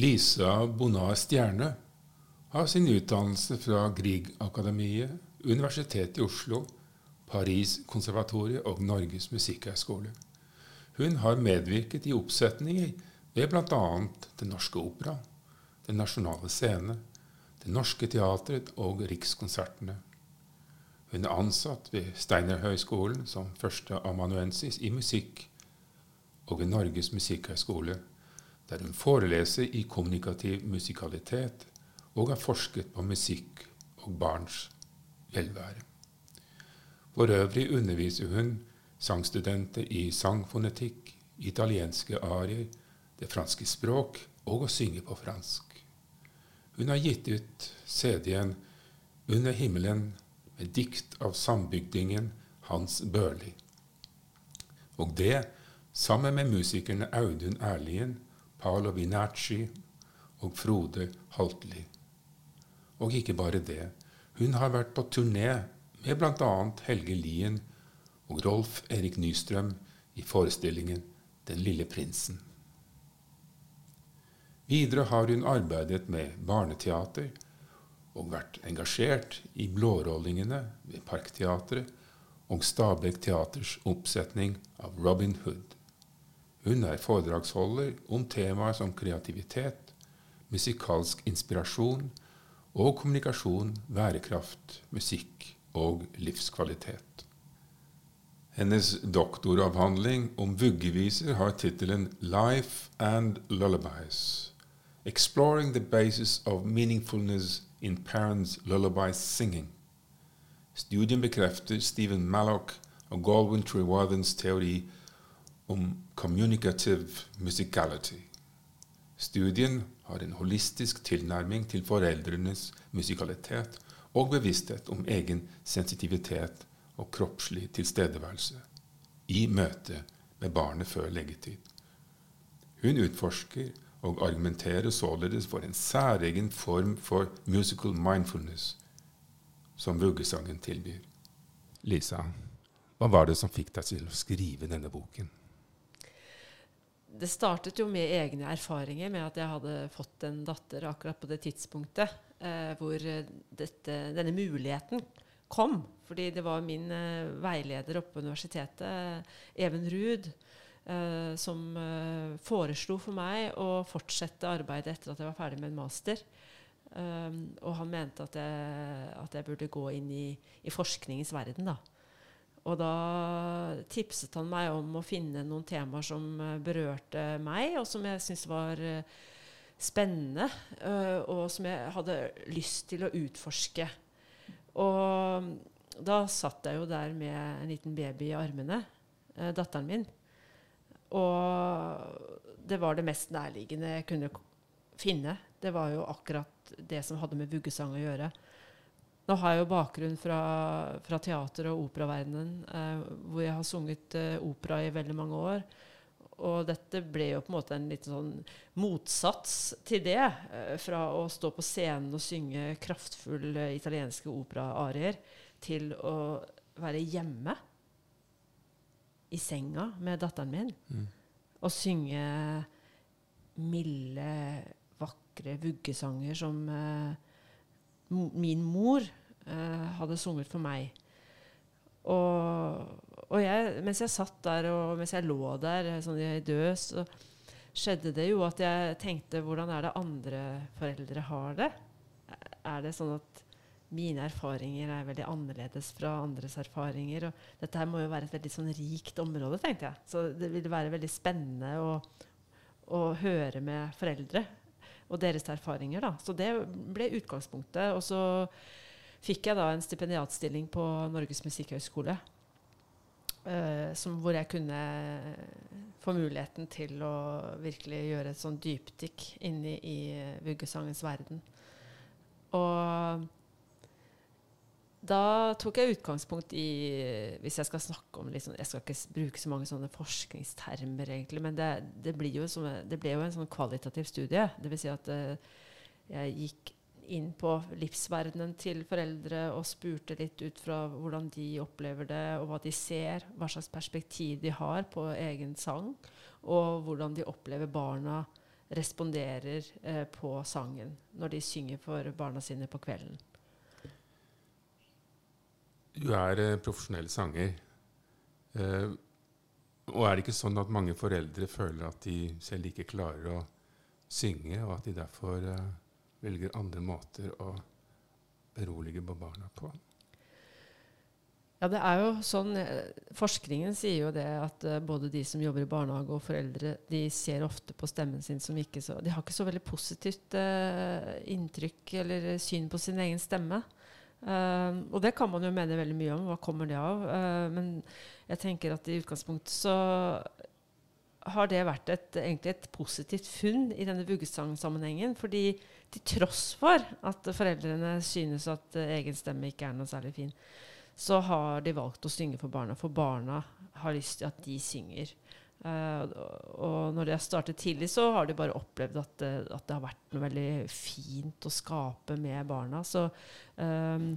Lisa Bonar Stjerne har sin utdannelse fra Griegakademiet, Universitetet i Oslo, Paris konservatoriet og Norges musikkhøgskole. Hun har medvirket i oppsetninger ved bl.a. Den Norske Opera, Den Nasjonale Scene, Det Norske Teatret og Rikskonsertene. Hun er ansatt ved Steinerhøgskolen som førsteamanuensis i musikk og ved Norges musikkhøgskole der hun foreleser i kommunikativ musikalitet og har forsket på musikk og barns velvære. For øvrig underviser hun sangstudenter i sangfonetikk, italienske arier, det franske språk og å synge på fransk. Hun har gitt ut CD-en 'Under himmelen' med dikt av sambygdingen Hans Børli. Og det sammen med musikerne Audun Erlien Paolo Vinacci og Frode Haltli. Og ikke bare det. Hun har vært på turné med bl.a. Helge Lien og Rolf Erik Nystrøm i forestillingen Den lille prinsen. Videre har hun arbeidet med barneteater og vært engasjert i blårollingene ved Parkteatret og Stabekk Teaters oppsetning av Robin Hood. Hun er foredragsholder om temaer som kreativitet, musikalsk inspirasjon og kommunikasjon, værekraft, musikk og livskvalitet. Hennes doktoravhandling om vuggeviser har tittelen 'Life and Lullabies'. Exploring the basis of meaningfulness in parents' lullaby singing. Studien bekrefter Stephen Mallock og Galwin Trewarthens teori om communicative musicality. Studien har en holistisk tilnærming til foreldrenes musikalitet og bevissthet om egen sensitivitet og kroppslig tilstedeværelse i møte med barnet før leggetid. Hun utforsker og argumenterer således for en særegen form for musical mindfulness som vuggesangen tilbyr. Lisa, hva var det som fikk deg til å skrive denne boken? Det startet jo med egne erfaringer med at jeg hadde fått en datter akkurat på det tidspunktet eh, hvor dette, denne muligheten kom. Fordi det var min eh, veileder oppe på universitetet, Even Ruud, eh, som eh, foreslo for meg å fortsette arbeidet etter at jeg var ferdig med en master. Um, og han mente at jeg, at jeg, burde gå inn i, i forskningens verden. da. Og da tipset han meg om å finne noen temaer som eh, berørte meg, og som jeg syntes var eh, spennende, uh, og som jeg hadde lyst til å utforske. Og da satt jeg jo der med en liten baby i armene, datteren min. Og det var det mest nærliggende jeg kunne finne. Det var jo akkurat det som hadde med vuggesang å gjøre. Nå har jeg jo bakgrunn fra, fra teater- og operaverdenen, eh, hvor jeg har sunget eh, opera i veldig mange år. Og dette ble jo på en måte en liten sånn motsats til det. Eh, fra å stå på scenen og synge kraftfulle italienske operaarier til å være hjemme i senga med datteren min mm. og synge milde, vakre vuggesanger som eh, min mor uh, hadde sunget for meg. Og, og jeg, mens jeg satt der, og mens jeg lå der sånn i død, så skjedde det jo at jeg tenkte Hvordan er det andre foreldre har det? Er det sånn at mine erfaringer er veldig annerledes fra andres erfaringer? Og dette her må jo være et veldig sånn rikt område, tenkte jeg. Så det ville være veldig spennende å, å høre med foreldre og deres erfaringer. Da. Så det ble utgangspunktet. Og så fikk jeg da en stipendiatstilling på Norges musikkhøgskole. Uh, hvor jeg kunne få muligheten til å virkelig gjøre et sånn dypdykk inn i, i vuggesangens verden. Og da tok jeg utgangspunkt i Hvis jeg skal snakke om liksom, Jeg skal ikke bruke så mange sånne forskningstermer, egentlig, men det, det, jo, som, det ble jo en sånn kvalitativ studie. Vil si at uh, jeg gikk inn på livsverdenen til foreldre og spurte litt ut fra hvordan de opplever det, og hva de ser, hva slags perspektiv de har på egen sang, og hvordan de opplever barna responderer eh, på sangen når de synger for barna sine på kvelden. Du er eh, profesjonell sanger. Eh, og er det ikke sånn at mange foreldre føler at de selv ikke klarer å synge, og at de derfor eh, velger andre måter å berolige barna på? Ja, det er jo sånn eh, Forskningen sier jo det at uh, både de som jobber i barnehage og foreldre, de ser ofte på stemmen sin som ikke så De har ikke så veldig positivt uh, inntrykk eller syn på sin egen stemme. Uh, og det kan man jo mene veldig mye om. Hva kommer det av? men jeg tenker at i utgangspunktet så har det vært et, egentlig et positivt funn i denne vuggesangsammenhengen. Fordi til tross for at foreldrene synes at egen stemme ikke er noe særlig fin, så har de valgt å synge for barna, for barna har lyst til at de synger. Uh, og når de har startet tidlig, så har de bare opplevd at det, at det har vært noe veldig fint å skape med barna. Så um,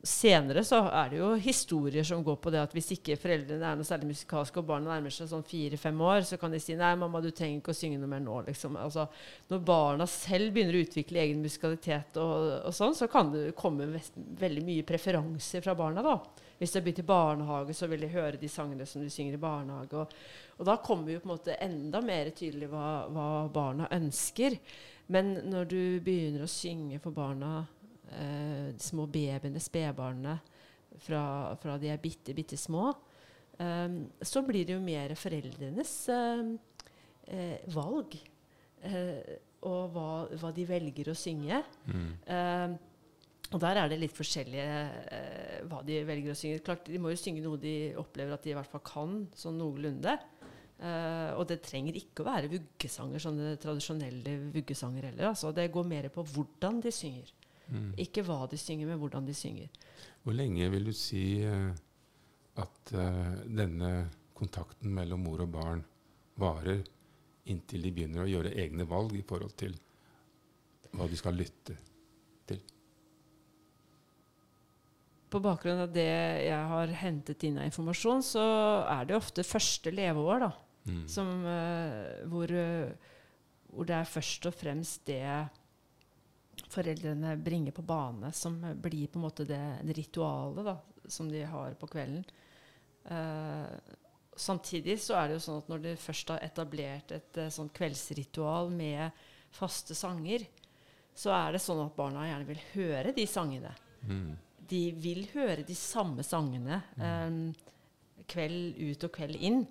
senere så er det jo historier som går på det at hvis ikke foreldrene er noe særlig musikalske, og barna nærmer seg sånn fire-fem år, så kan de si 'Nei, mamma, du trenger ikke å synge noe mer nå'. Liksom. Altså, når barna selv begynner å utvikle egen musikalitet, og, og sånn, så kan det komme veldig mye preferanser fra barna. da. Hvis de begynner i barnehage, så vil de høre de sangene som de synger i barnehage. Og, og da kommer jo på en måte enda mer tydelig hva, hva barna ønsker. Men når du begynner å synge for barna eh, de små babyene, spedbarna, fra, fra, de er bitte, bitte små, eh, så blir det jo mer foreldrenes eh, eh valg. Eh, og hva, hva, de velger å synge. Mm. Eh, og der er det litt forskjellige hva de velger å synge. Klart, De må jo synge noe de opplever at de i hvert fall kan, sånn noenlunde. Uh, og det trenger ikke å være vuggesanger, sånne tradisjonelle vuggesanger heller. Altså. Det går mer på hvordan de synger. Mm. Ikke hva de synger, men hvordan de synger. Hvor lenge vil du si uh, at uh, denne kontakten mellom mor og barn varer inntil de begynner å gjøre egne valg i forhold til hva de skal lytte til? På bakgrunn av det jeg har hentet inn av informasjon, så er det ofte første leveår da, mm. som, uh, hvor, hvor det er først og fremst det foreldrene bringer på bane, som blir på en måte det, det ritualet da, som de har på kvelden. Uh, samtidig så er det jo sånn at når de først har etablert et uh, sånn kveldsritual med faste sanger, så er det sånn at barna gjerne vil høre de sangene. Mm. De vil høre de samme sangene um, kveld ut og kveld inn.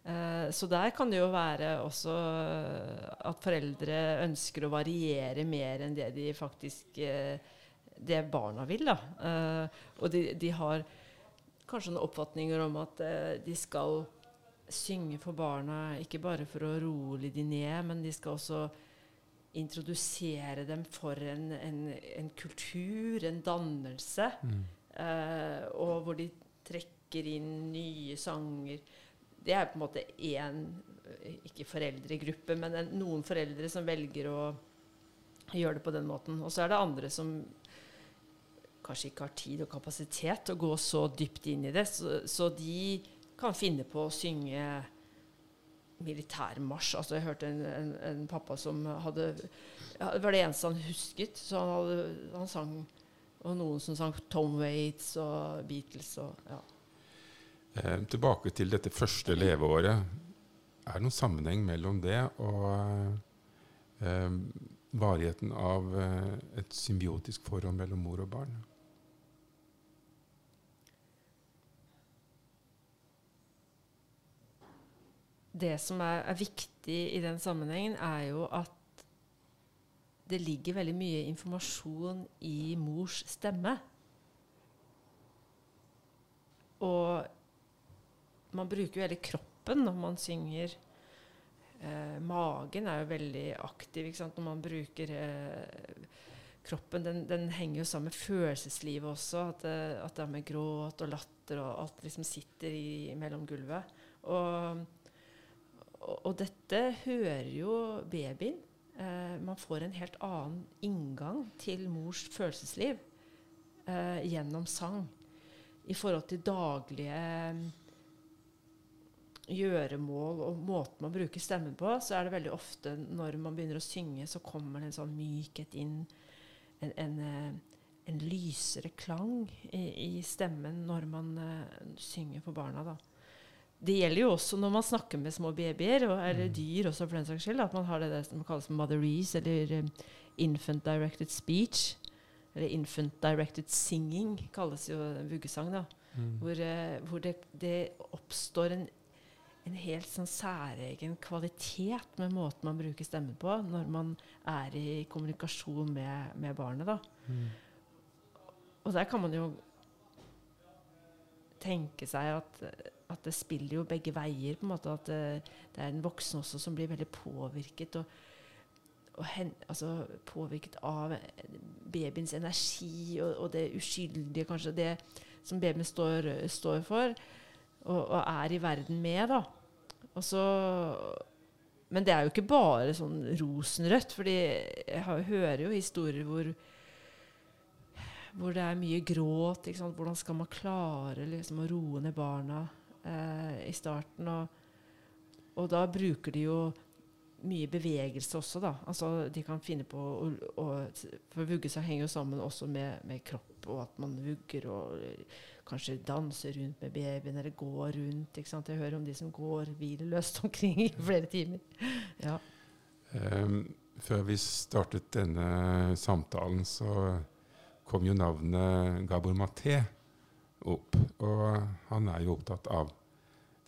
Uh, så der kan det jo være også at foreldre ønsker å variere mer enn det de faktisk uh, det barna vil. da. Og de, de, har kanskje noen oppfatninger om at de skal synge for barna ikke bare for å roe de ned, men de skal også introdusere dem for en, en, en kultur, en dannelse, mm. og hvor de trekker inn nye sanger det er på en måte én Ikke foreldregruppe, men en, noen foreldre som velger å gjøre det på den måten. Og så er det andre som kanskje ikke har tid og kapasitet til å gå så dypt inn i det. Så, så de kan finne på å synge militærmarsj. Altså, jeg hørte en, en, en, pappa som hadde Det var det eneste han husket. Så han, hadde, han sang Og noen som sang Tom Waits og Beatles og ja. Eh, tilbake til dette første leveåret. Er det noen sammenheng mellom det og eh, varigheten av eh, et symbiotisk forhold mellom mor og barn? Det som er, er viktig i den sammenhengen, er jo at det ligger veldig mye informasjon i mors stemme. Og man bruker jo hele kroppen når man synger. Eh, magen er jo veldig aktiv ikke sant? når man bruker eh, kroppen. Den, den, henger jo sammen med følelseslivet også. At det, at det er med gråt og latter og alt liksom sitter i, mellom gulvet. Og, og, og, dette hører jo babyen. Eh, man får en helt annen inngang til mors følelsesliv eh, gjennom sang i forhold til daglige gjøremål og måten man bruker stemmen på, så er det veldig ofte når man begynner å synge, så kommer det en sånn mykhet inn. En, en, eh, en lysere klang i, i, stemmen når man uh, synger for barna. da. Det gjelder jo også når man snakker med små babyer, og, eller mm. dyr også for den saks skyld. At man har det som kalles motherese, eller um, infant directed speech. Eller infant directed singing kalles jo vuggesang. da. Mm. Hvor, uh, hvor det, det, oppstår en en helt sånn særegen kvalitet med måten man bruker stemmen på når man er i kommunikasjon med, med barnet. da. Mm. Og der kan man jo tenke seg at, at, det spiller jo begge veier. på en måte At det, det er en voksen også som blir veldig påvirket. og, og hen, altså, påvirket av babyens energi og, og, det uskyldige, kanskje, det som babyen står, står for og, og, er i verden med. da. Så, men det er jo ikke bare sånn rosenrødt. fordi jeg hører jo historier hvor, hvor det er mye gråt. Hvordan skal man klare liksom, å roe ned barna eh, i starten? Og, og da bruker de jo mye bevegelse også, da. Altså, de kan finne på å, å For vuggesang henger jo sammen også med, med, kropp, og at man vugger og kanskje danser rundt med babyen, eller går rundt. ikke sant? Jeg hører om de som går hvileløst omkring i flere timer. Ja. Um, før vi startet denne samtalen, så kom jo navnet Gabor Maté opp. Og han er jo opptatt av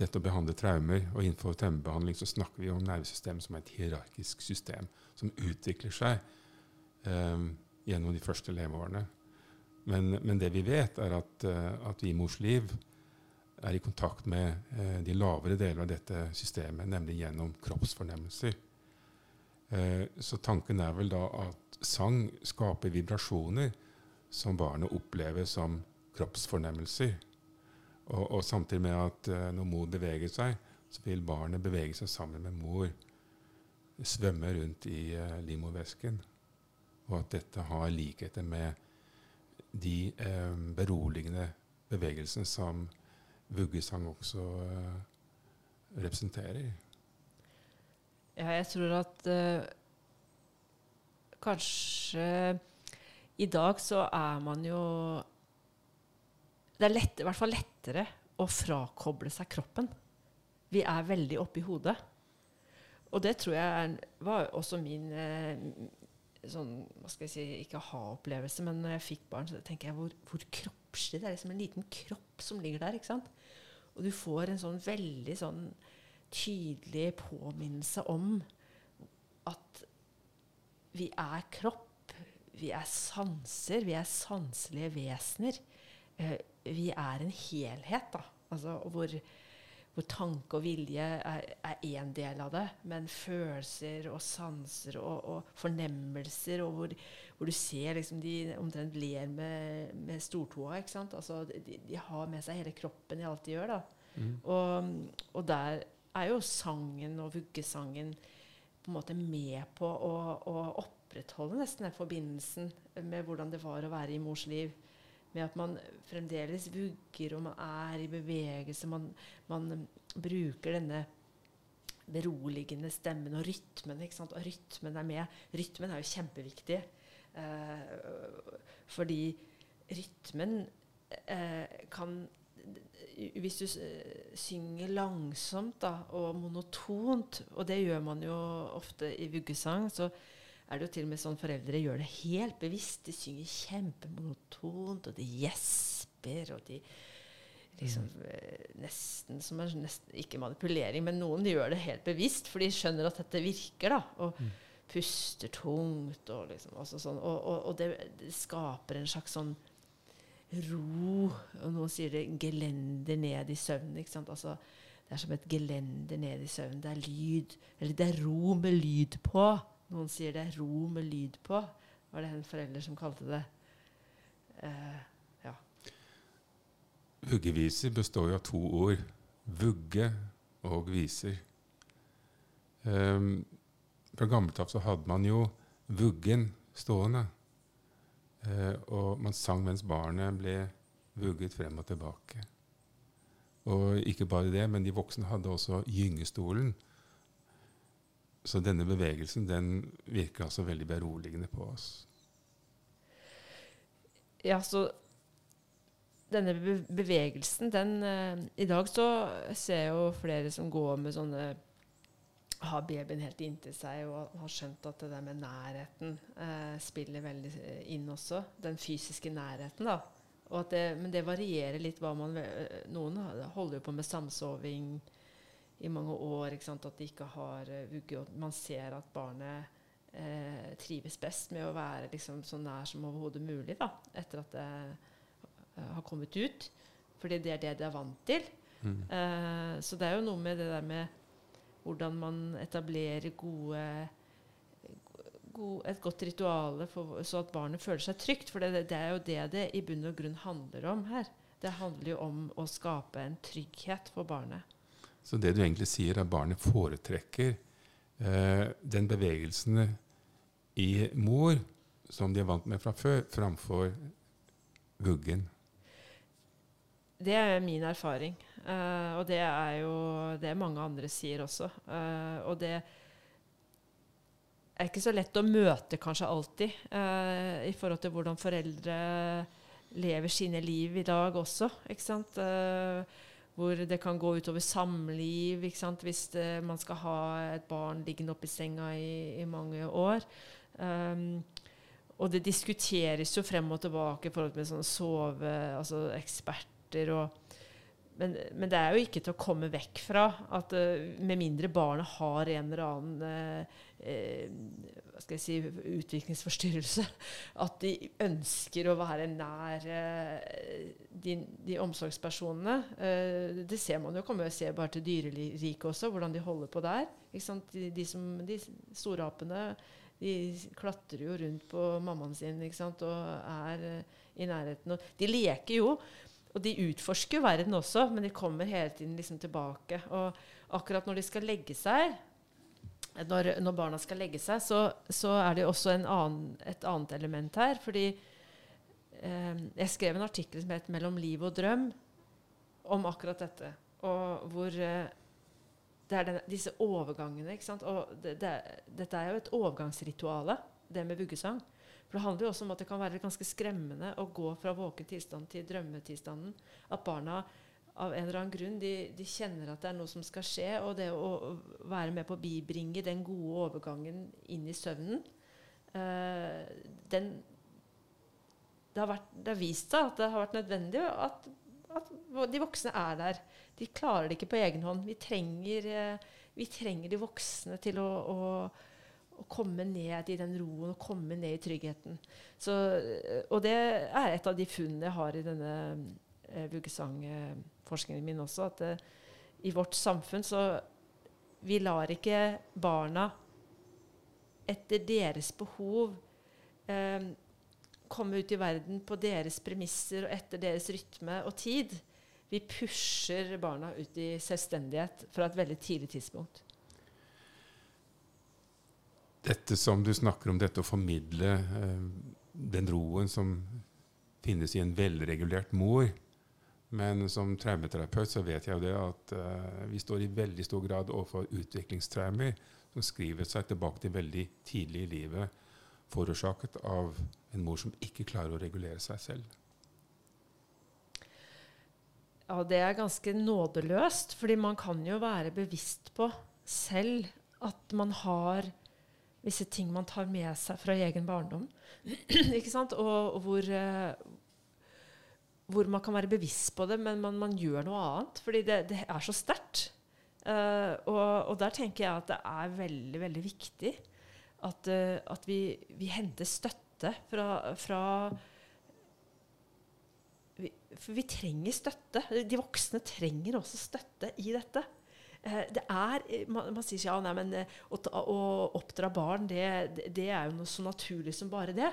å behandle traumer. Og innenfor traumebehandling så snakker vi om nervesystemet som et hierarkisk system som utvikler seg um, gjennom de første leveårene. Men, men, det vi vet, er at, uh, at, vi i mors liv er i kontakt med uh, de lavere deler av dette systemet, nemlig gjennom kroppsfornemmelser. Uh, så tanken er vel da at sang skaper vibrasjoner som barnet opplever som kroppsfornemmelser. Og, og samtidig med at når mor beveger seg, så vil barnet bevege seg sammen med mor. Svømme rundt i livmorvæsken. Og at dette har likheter med de eh, beroligende bevegelsene som vuggesang også eh, representerer. Ja, jeg tror at eh, kanskje i dag så er man jo Det er lett, i hvert fall lettere å frakoble seg kroppen. Vi er veldig oppi hodet. Og det tror jeg var også min, eh, sånn, hva skal jeg si, ikke ha-opplevelse, men når jeg fikk barn, så tenker jeg hvor, hvor kroppslig Det er liksom en liten kropp som ligger der. ikke sant? Og du får en sånn veldig sånn tydelig påminnelse om at vi er kropp. Vi er sanser. Vi er sanselige vesener. Eh, vi er en helhet, da. Altså, hvor, hvor tanke og vilje er én del av det, men følelser og sanser og, og fornemmelser, og hvor, hvor, du ser liksom de omtrent ler med, med stortåa. ikke sant? Altså, de, de, har med seg hele kroppen i alt de gjør. da. Mm. Og, og, der er jo sangen og vuggesangen på en måte med på å, å opprettholde nesten den forbindelsen med hvordan det var å være i mors liv med at man fremdeles vugger, og man er i bevegelse. Man, man bruker denne beroligende stemmen og rytmen. ikke sant? Og rytmen er med. Rytmen er jo kjempeviktig. Eh, fordi rytmen eh, kan Hvis du synger langsomt da, og monotont, og det gjør man jo ofte i vuggesang, så er det jo til og med sånn foreldre gjør det helt bevisst. De synger kjempemonotont, og de gjesper, og de liksom mm. Eh, nesten som er nesten, Ikke manipulering, men noen de gjør det helt bevisst, for de skjønner at dette virker. da, og mm. puster tungt og liksom sånn, og, og, og det, det, skaper en slags sånn ro. Og noen sier det gelender ned i søvnen. ikke sant, altså det er som et gelender ned i søvnen. Det er lyd, eller det er ro med lyd på. Noen sier det er ro med lyd på. Var det en forelder som kalte det? Eh, ja. Vuggeviser består jo av to ord. Vugge og viser. Um, fra gammelt av så hadde man jo vuggen stående. Uh, og man sang mens barnet ble vugget frem og tilbake. Og ikke bare det, men de voksne hadde også gyngestolen. Så denne bevegelsen den virker altså veldig beroligende på oss. Ja, så denne bevegelsen, den uh, I dag så ser jeg jo flere som går med sånne Har babyen helt inntil seg og har skjønt at det der med nærheten uh, spiller veldig inn også. Den fysiske nærheten, da. Det, men det varierer litt hva man Noen holder jo på med samsoving i mange år. At de ikke har vugge. Og man ser at barnet eh, trives best med å være liksom, så nær som overhodet mulig da, etter at det uh, har kommet ut. Fordi det er det de er vant til. Mm. Eh, så det er jo noe med det der med hvordan man etablerer gode, gode et godt ritual så at barnet føler seg trygt. For det, det, er jo det det i bunn og grunn handler om her. Det handler jo om å skape en trygghet for barnet. Så det du egentlig sier, er at barnet foretrekker eh, den bevegelsen i mor som de er vant med fra før, framfor vuggen. Det er min erfaring. Uh, og det er jo det mange andre sier også. Uh, og det er ikke så lett å møte kanskje alltid uh, i forhold til hvordan foreldre lever sine liv i dag også. ikke sant? Hvor det kan gå utover samliv hvis det, man skal ha et barn liggende oppi senga i, i mange år. Um, og det diskuteres jo frem og tilbake i forhold til sånne sove, altså eksperter og men, men, det er jo ikke til å komme vekk fra at uh, med mindre barnet har en eller annen uh, uh, hva skal jeg si, utviklingsforstyrrelse, at de ønsker å være nær de, de, omsorgspersonene. det ser man jo, kommer Jeg se bare til dyreriket også, hvordan de holder på der. De, de, som, de store apene de klatrer jo rundt på mammaen sin og er i nærheten. Og de leker jo. Og de utforsker jo verden også, men de kommer hele tiden liksom tilbake. Og akkurat når de skal legge seg, når, når barna skal legge seg, så, så er det også annen, et annet element her. Fordi eh, jeg skrev en artikkel som het 'Mellom liv og drøm' om akkurat dette. Og hvor eh, det er den, disse overgangene. ikke sant? Og det, det, dette er jo et overgangsrituale, det med vuggesang. For det handler jo også om at det kan være ganske skremmende å gå fra våken tilstand til drømmetilstanden. At barna av en eller annen grunn de, de, kjenner at det er noe som skal skje. Og det å, være med på å bibringe den gode overgangen inn i søvnen uh, den, det, har vært, det, har vist seg at det har vært nødvendig at, at, de voksne er der. De klarer det ikke på egen hånd. Vi trenger, uh, vi trenger de voksne til å, å å komme ned i den roen og komme ned i tryggheten. Så, og det er et av de funnene jeg har i denne eh, vuggesangforskningen min også. At eh, i vårt samfunn så vi lar ikke barna etter deres behov eh, komme ut i verden på deres premisser og etter deres rytme og tid. Vi pusher barna ut i selvstendighet fra et veldig tidlig tidspunkt dette som du snakker om, dette å formidle eh, den roen som finnes i en velregulert mor. Men som traumeterapeut så vet jeg jo det at eh, vi står i veldig stor grad overfor utviklingstraumer som skriver seg tilbake til veldig tidlig i livet, forårsaket av en mor som ikke klarer å regulere seg selv. Ja, det er ganske nådeløst, fordi man kan jo være bevisst på selv at man har visse ting man tar med seg fra egen barndom. ikke sant? Og, og hvor, uh, hvor, man kan være bevisst på det, men man, man gjør noe annet. Fordi det, det er så sterkt. Uh, og, og, der tenker jeg at det er veldig, veldig viktig at, uh, at vi, vi, henter støtte fra, fra vi, For vi trenger støtte. De voksne trenger også støtte i dette. Eh, det er, eh, man, man, sier ja, nei, men eh, å, å oppdra barn, det, det, er jo noe så naturlig som bare det.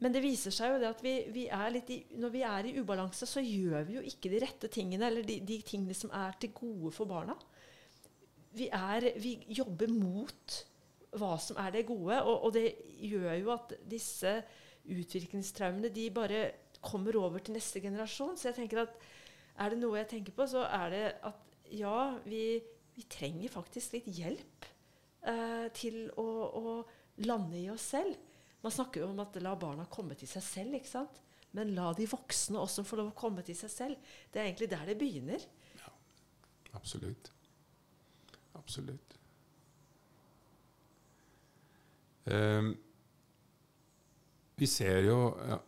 Men det viser seg jo det at vi, vi i, når vi er i ubalanse, så gjør vi jo ikke de rette tingene, eller de, de tingene som er til gode for barna. Vi, er, vi, jobber mot hva som er det gode, og, og det gjør jo at disse utviklingstraumene de bare kommer over til neste generasjon. Så jeg tenker at er det noe jeg tenker på, så er det at ja, vi, vi trenger faktisk litt hjelp eh, til å, å, lande i oss selv. Man snakker jo om at la barna komme til seg selv, ikke sant? men la de voksne også få lov å komme til seg selv. Det er egentlig der det begynner. Ja, absolutt. Absolutt. Um, vi ser jo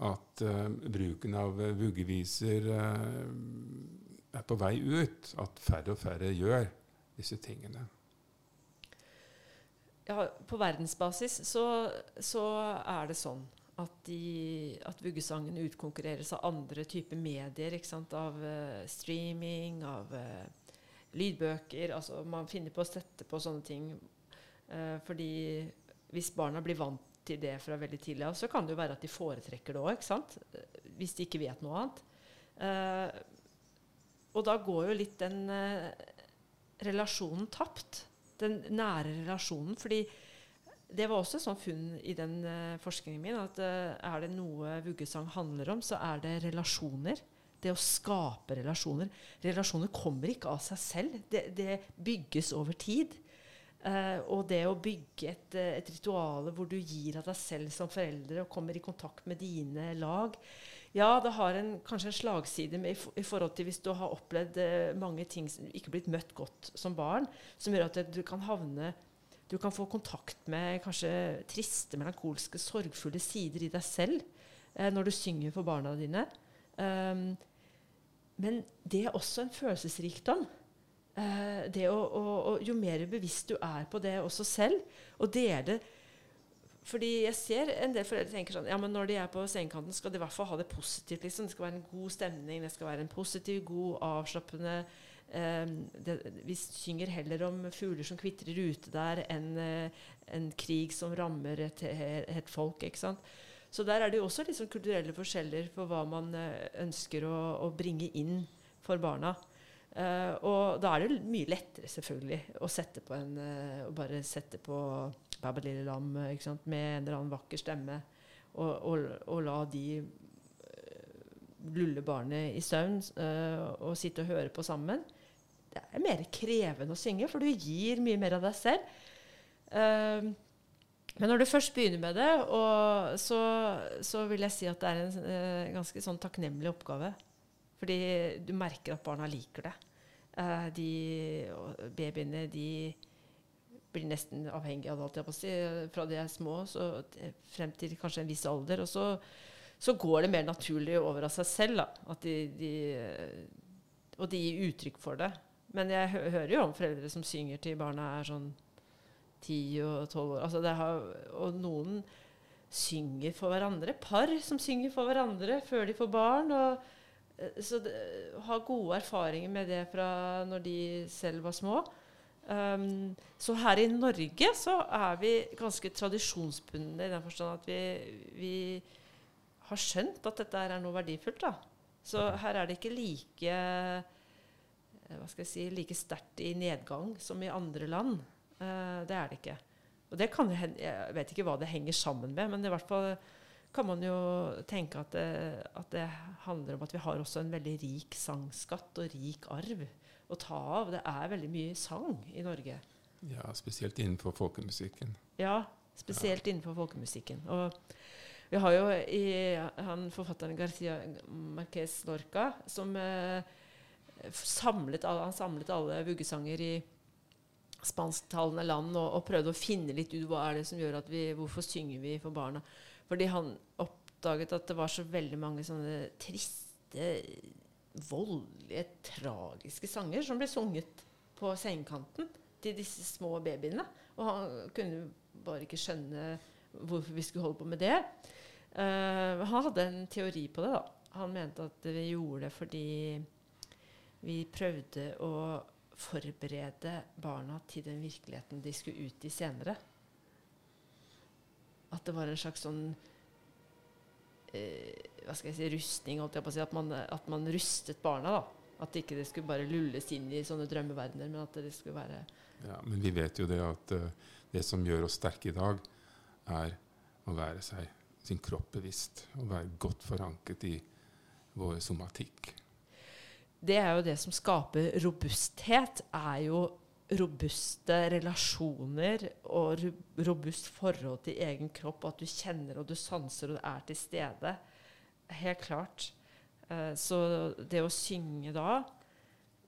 at uh, bruken av uh, vuggeviser uh, er på vei ut. At færre og færre gjør disse tingene. Ja, på verdensbasis så, så er det sånn at, de, at vuggesangen utkonkurreres av andre typer medier. Av streaming, av lydbøker. Altså man finner på å sette på sånne ting. fordi hvis barna blir vant til det fra veldig tidlig av, så kan det jo være at de foretrekker det òg, hvis de ikke vet noe annet. Uh, og da går jo litt den eh, relasjonen tapt. Den nære relasjonen. fordi det var også et sånt funn i den eh, forskningen min at er det noe vuggesang handler om, så er det relasjoner. Det å skape relasjoner. Relasjoner kommer ikke av seg selv. Det, det bygges over tid. Uh, og det å bygge et, eh, et ritual hvor du gir av deg selv som foreldre og kommer i kontakt med dine lag Ja, det har en, kanskje en slagside med, i, forhold til hvis du har opplevd uh, mange ting som ikke blitt møtt godt som barn, som gjør at du kan havne Du kan få kontakt med kanskje triste, melankolske, sorgfulle sider i deg selv eh, når du synger for barna dine. Um, men det er også en følelsesrikdom. Eh, å, å, å, jo mer bevisst du er på det også selv, og dele fordi jeg ser en del foreldre tenker sånn ja, men når de er på sengekanten, skal de i hvert fall ha det positivt. Liksom. Det skal være en god stemning, det skal være en positiv, god, avslappende eh, det, Vi synger heller om fugler som kvitrer ute der, enn eh, en krig som rammer et, et folk. ikke sant? Så der er det jo også liksom kulturelle forskjeller på hva man uh, ønsker å, å, bringe inn for barna. Eh, og da er det mye lettere selvfølgelig å sette på en Å bare sette på Babba lille lam med en eller annen vakker stemme, og, og, og la de uh, lulle barnet i søvn og sitte og høre på sammen. Det er mer krevende å synge, for du gir mye mer av deg selv. men når du først begynner med det, så, så, vil jeg si at det er en ganske sånn takknemlig oppgave. Fordi du merker at barna liker det. Uh, de babyene de blir nesten avhengig av det, si, fra de er små frem til kanskje en viss alder. Og så, så, går det mer naturlig over av seg selv. Da, de, de, og de gir uttrykk for det. Men jeg hø hører jo om foreldre som synger til barna er sånn ti og tolv år. Altså har, og noen synger for hverandre. Par som synger for hverandre før de får barn. og Eh, så det, ha gode erfaringer med det fra når de selv var små. Um, så her i Norge så er vi ganske tradisjonsbundne i den forstand at vi, vi, har skjønt at dette er noe verdifullt. Da. Så her er det ikke like eh, hva skal jeg si, like sterkt i nedgang som i andre land. Uh, det er det ikke. Og det kan, jeg vet ikke hva det henger sammen med, men i hvert fall kan man jo tenke at det, at det, handler om at vi har også en veldig rik sangskatt og rik arv å ta av. Det er veldig mye sang i Norge. Ja, spesielt innenfor folkemusikken. Ja, spesielt ja. innenfor folkemusikken. Og vi har jo i, han forfatteren Garcia Marquez Lorca som eh, samlet, han samlet alle vuggesanger i spansktalende land og, og, prøvde å finne litt ut hva er det som gjør at vi, hvorfor synger vi for barna. Fordi han oppdaget at det var så veldig mange sånne triste, voldelige, tragiske sanger som ble sunget på sengekanten til disse små babyene. Og han kunne bare ikke skjønne hvorfor vi skulle holde på med det. Uh, han hadde en teori på det. da. Han mente at vi gjorde det fordi vi prøvde å forberede barna til den virkeligheten de skulle ut i senere. At det var en slags sånn hva skal jeg si, rustning, holdt jeg på å si. At man, at man rustet barna. da. At ikke det skulle bare lulles inn i sånne drømmeverdener, men at det skulle være Ja, Men vi vet jo det at uh, det som gjør oss sterke i dag, er å være seg sin kropp bevisst. Å være godt forankret i vår somatikk. det er jo det som skaper robusthet, er jo robuste relasjoner og robust forhold til egen kropp. og At du kjenner og du sanser og du er til stede. Helt klart. Eh, så det å synge da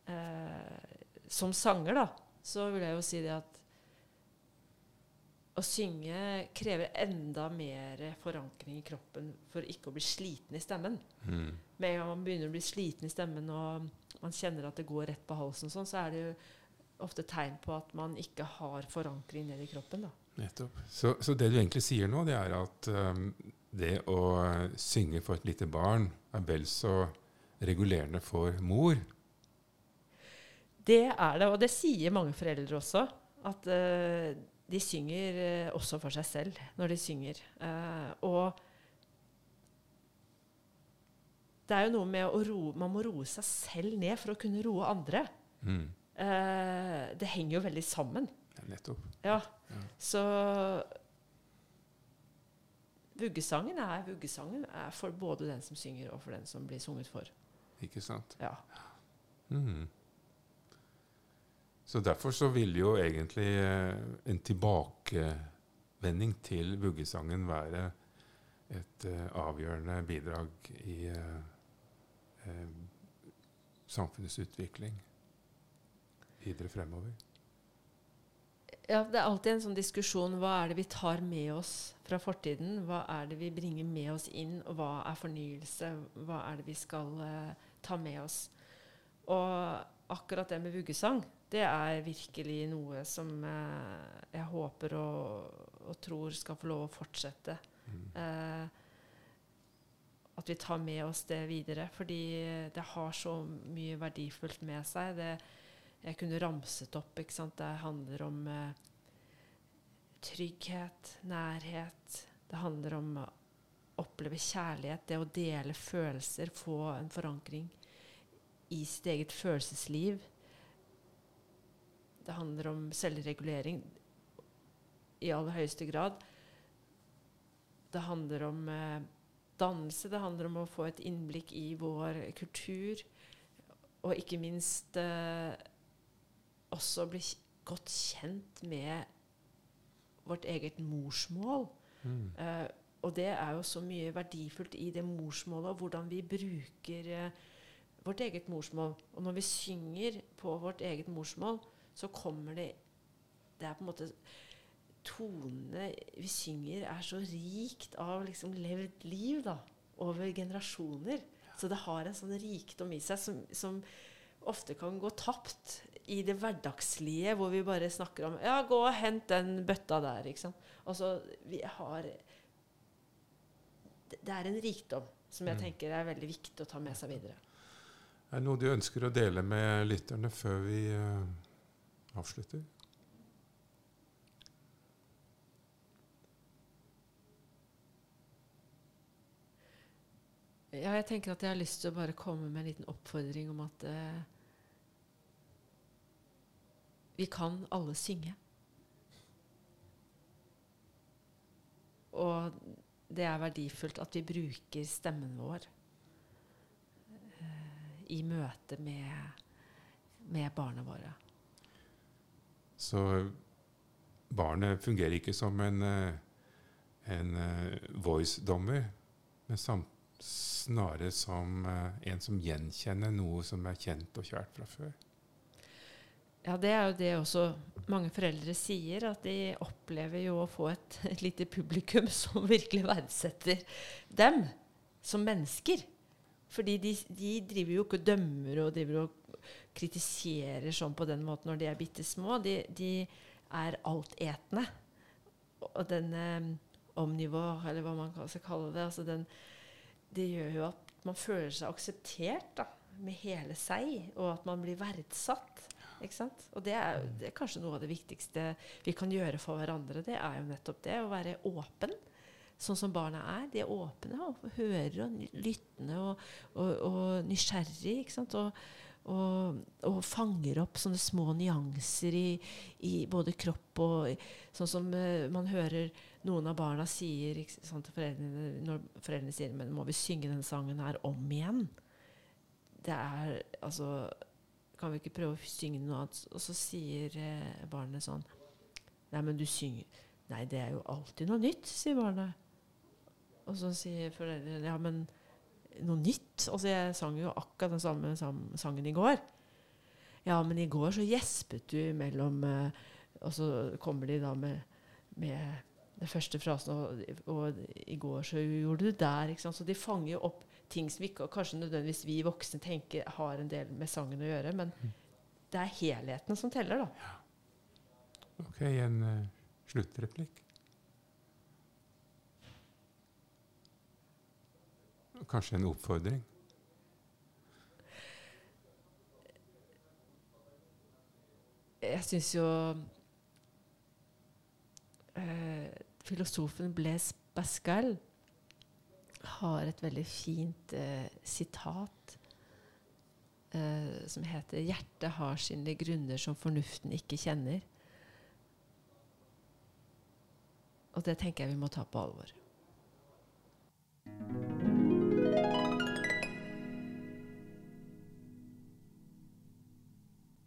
eh, Som sanger, da, så vil jeg jo si det at å synge krever enda mer forankring i kroppen for ikke å bli sliten i stemmen. Mm. Med en gang man begynner å bli sliten i stemmen og man kjenner at det går rett på halsen, sånn, så er det jo ofte tegn på at man ikke har forankring ned i kroppen. Da. Nettopp. Så, så, det du egentlig sier nå, det er at um, det å synge for et lite barn er vel så regulerende for mor? Det er det, og det sier mange foreldre også. At uh, de synger uh, også for seg selv når de synger. Uh, og det er jo noe med å roe Man må roe seg selv ned for å kunne roe andre. Mm. Det henger jo veldig sammen. Ja, nettopp. Ja. ja. Så vuggesangen er, vuggesangen er for både den som synger, og for den som blir sunget for. Ikke sant? Ja. Mm. Så derfor så vil jo egentlig eh, en tilbakevending til vuggesangen være et uh, avgjørende bidrag i uh, uh, samfunnets utvikling videre fremover. Ja, Det er alltid en sånn diskusjon hva er det vi tar med oss fra fortiden? Hva er det vi bringer med oss inn, og hva er fornyelse? Hva er det vi skal ta med oss? Og akkurat det med vuggesang det er virkelig noe som uh, jeg håper og, og, tror skal få lov å fortsette. Mm. Uh, at vi tar med oss det videre. Fordi det har så mye verdifullt med seg. Det, jeg kunne ramset opp. ikke sant? Det handler om eh, trygghet, nærhet. Det handler om å oppleve kjærlighet, det å dele følelser, få en forankring i sitt eget følelsesliv. Det handler om selvregulering i aller høyeste grad. Det handler om eh, dannelse. Det handler om å få et innblikk i vår kultur. Og ikke minst eh, også bli godt kjent med vårt eget morsmål. Mm. Uh, og det er jo så mye verdifullt i det morsmålet, og hvordan vi bruker uh, vårt eget morsmål. Og når vi synger på vårt eget morsmål, så kommer det Det er på en måte Tonene vi synger, er så rikt av liksom levd liv da, over generasjoner. Så det har en sånn rikdom i seg som, som ofte kan gå tapt i det hverdagslige, hvor vi bare snakker om Ja, gå og hent den bøtta der. ikke sant? Altså, vi har Det er en rikdom som jeg mm. tenker er veldig viktig å ta med seg videre. Er det noe du ønsker å dele med lytterne før vi uh avslutter. Ja, jeg tenker at jeg har lyst til å bare komme med en liten oppfordring om at eh, vi kan alle synge. Og det er verdifullt at vi bruker stemmen vår eh, i møte med, med barna våre. Så barnet fungerer ikke som en, eh, en eh, voice-dommer, men snarere som eh, en som gjenkjenner noe som er kjent og kjært fra før. Ja, det er jo det også mange foreldre sier, at de opplever jo å få et, et lite publikum som virkelig verdsetter dem som mennesker. Fordi de, de driver jo ikke og dømmer og driver og kritiserer sånn på den måten når de er bitte små. De, de er altetende. Og den eh, omnivå, eller hva man skal kalle det, altså den, det gjør jo at man føler seg akseptert da, med hele seg, og at man blir verdsatt. Og det er, det er, kanskje noe av det viktigste vi kan gjøre for hverandre. Det er jo nettopp det, å være åpen. Sånn som barna er. De er åpne og hører og lyttende og, og, og nysgjerrig. Og, og, og, fanger opp sånne små nyanser i, i både kropp og Sånn som uh, man hører noen av barna sier sånn til foreldrene når foreldrene sier men må vi synge denne sangen her om igjen. det er Altså Kan vi ikke prøve å synge noe annet? Og så sier eh, barnet sånn Nei, men du synger Nei, det er jo alltid noe nytt, sier barnet. Og så sier foreldrene Ja, men noe nytt? Altså, jeg sang jo akkurat den samme sangen i går. Ja, men i går så gjespet du mellom eh, Og så kommer de da med, med den første frasen, og, og, i går så gjorde du der. ikke sant? Så de fanger jo opp ting som ikke, kanskje nødvendigvis vi voksne tenker har en del med sangen å gjøre, men mm. det er helheten som teller, da. Ja. Ok, en uh, sluttreplikk. Kanskje en oppfordring? Jeg syns jo eh, filosofen Blaise Pascal har et veldig fint eh, sitat eh, som heter 'Hjertet har sine grunner som fornuften ikke kjenner'. Og det tenker jeg vi må ta på alvor.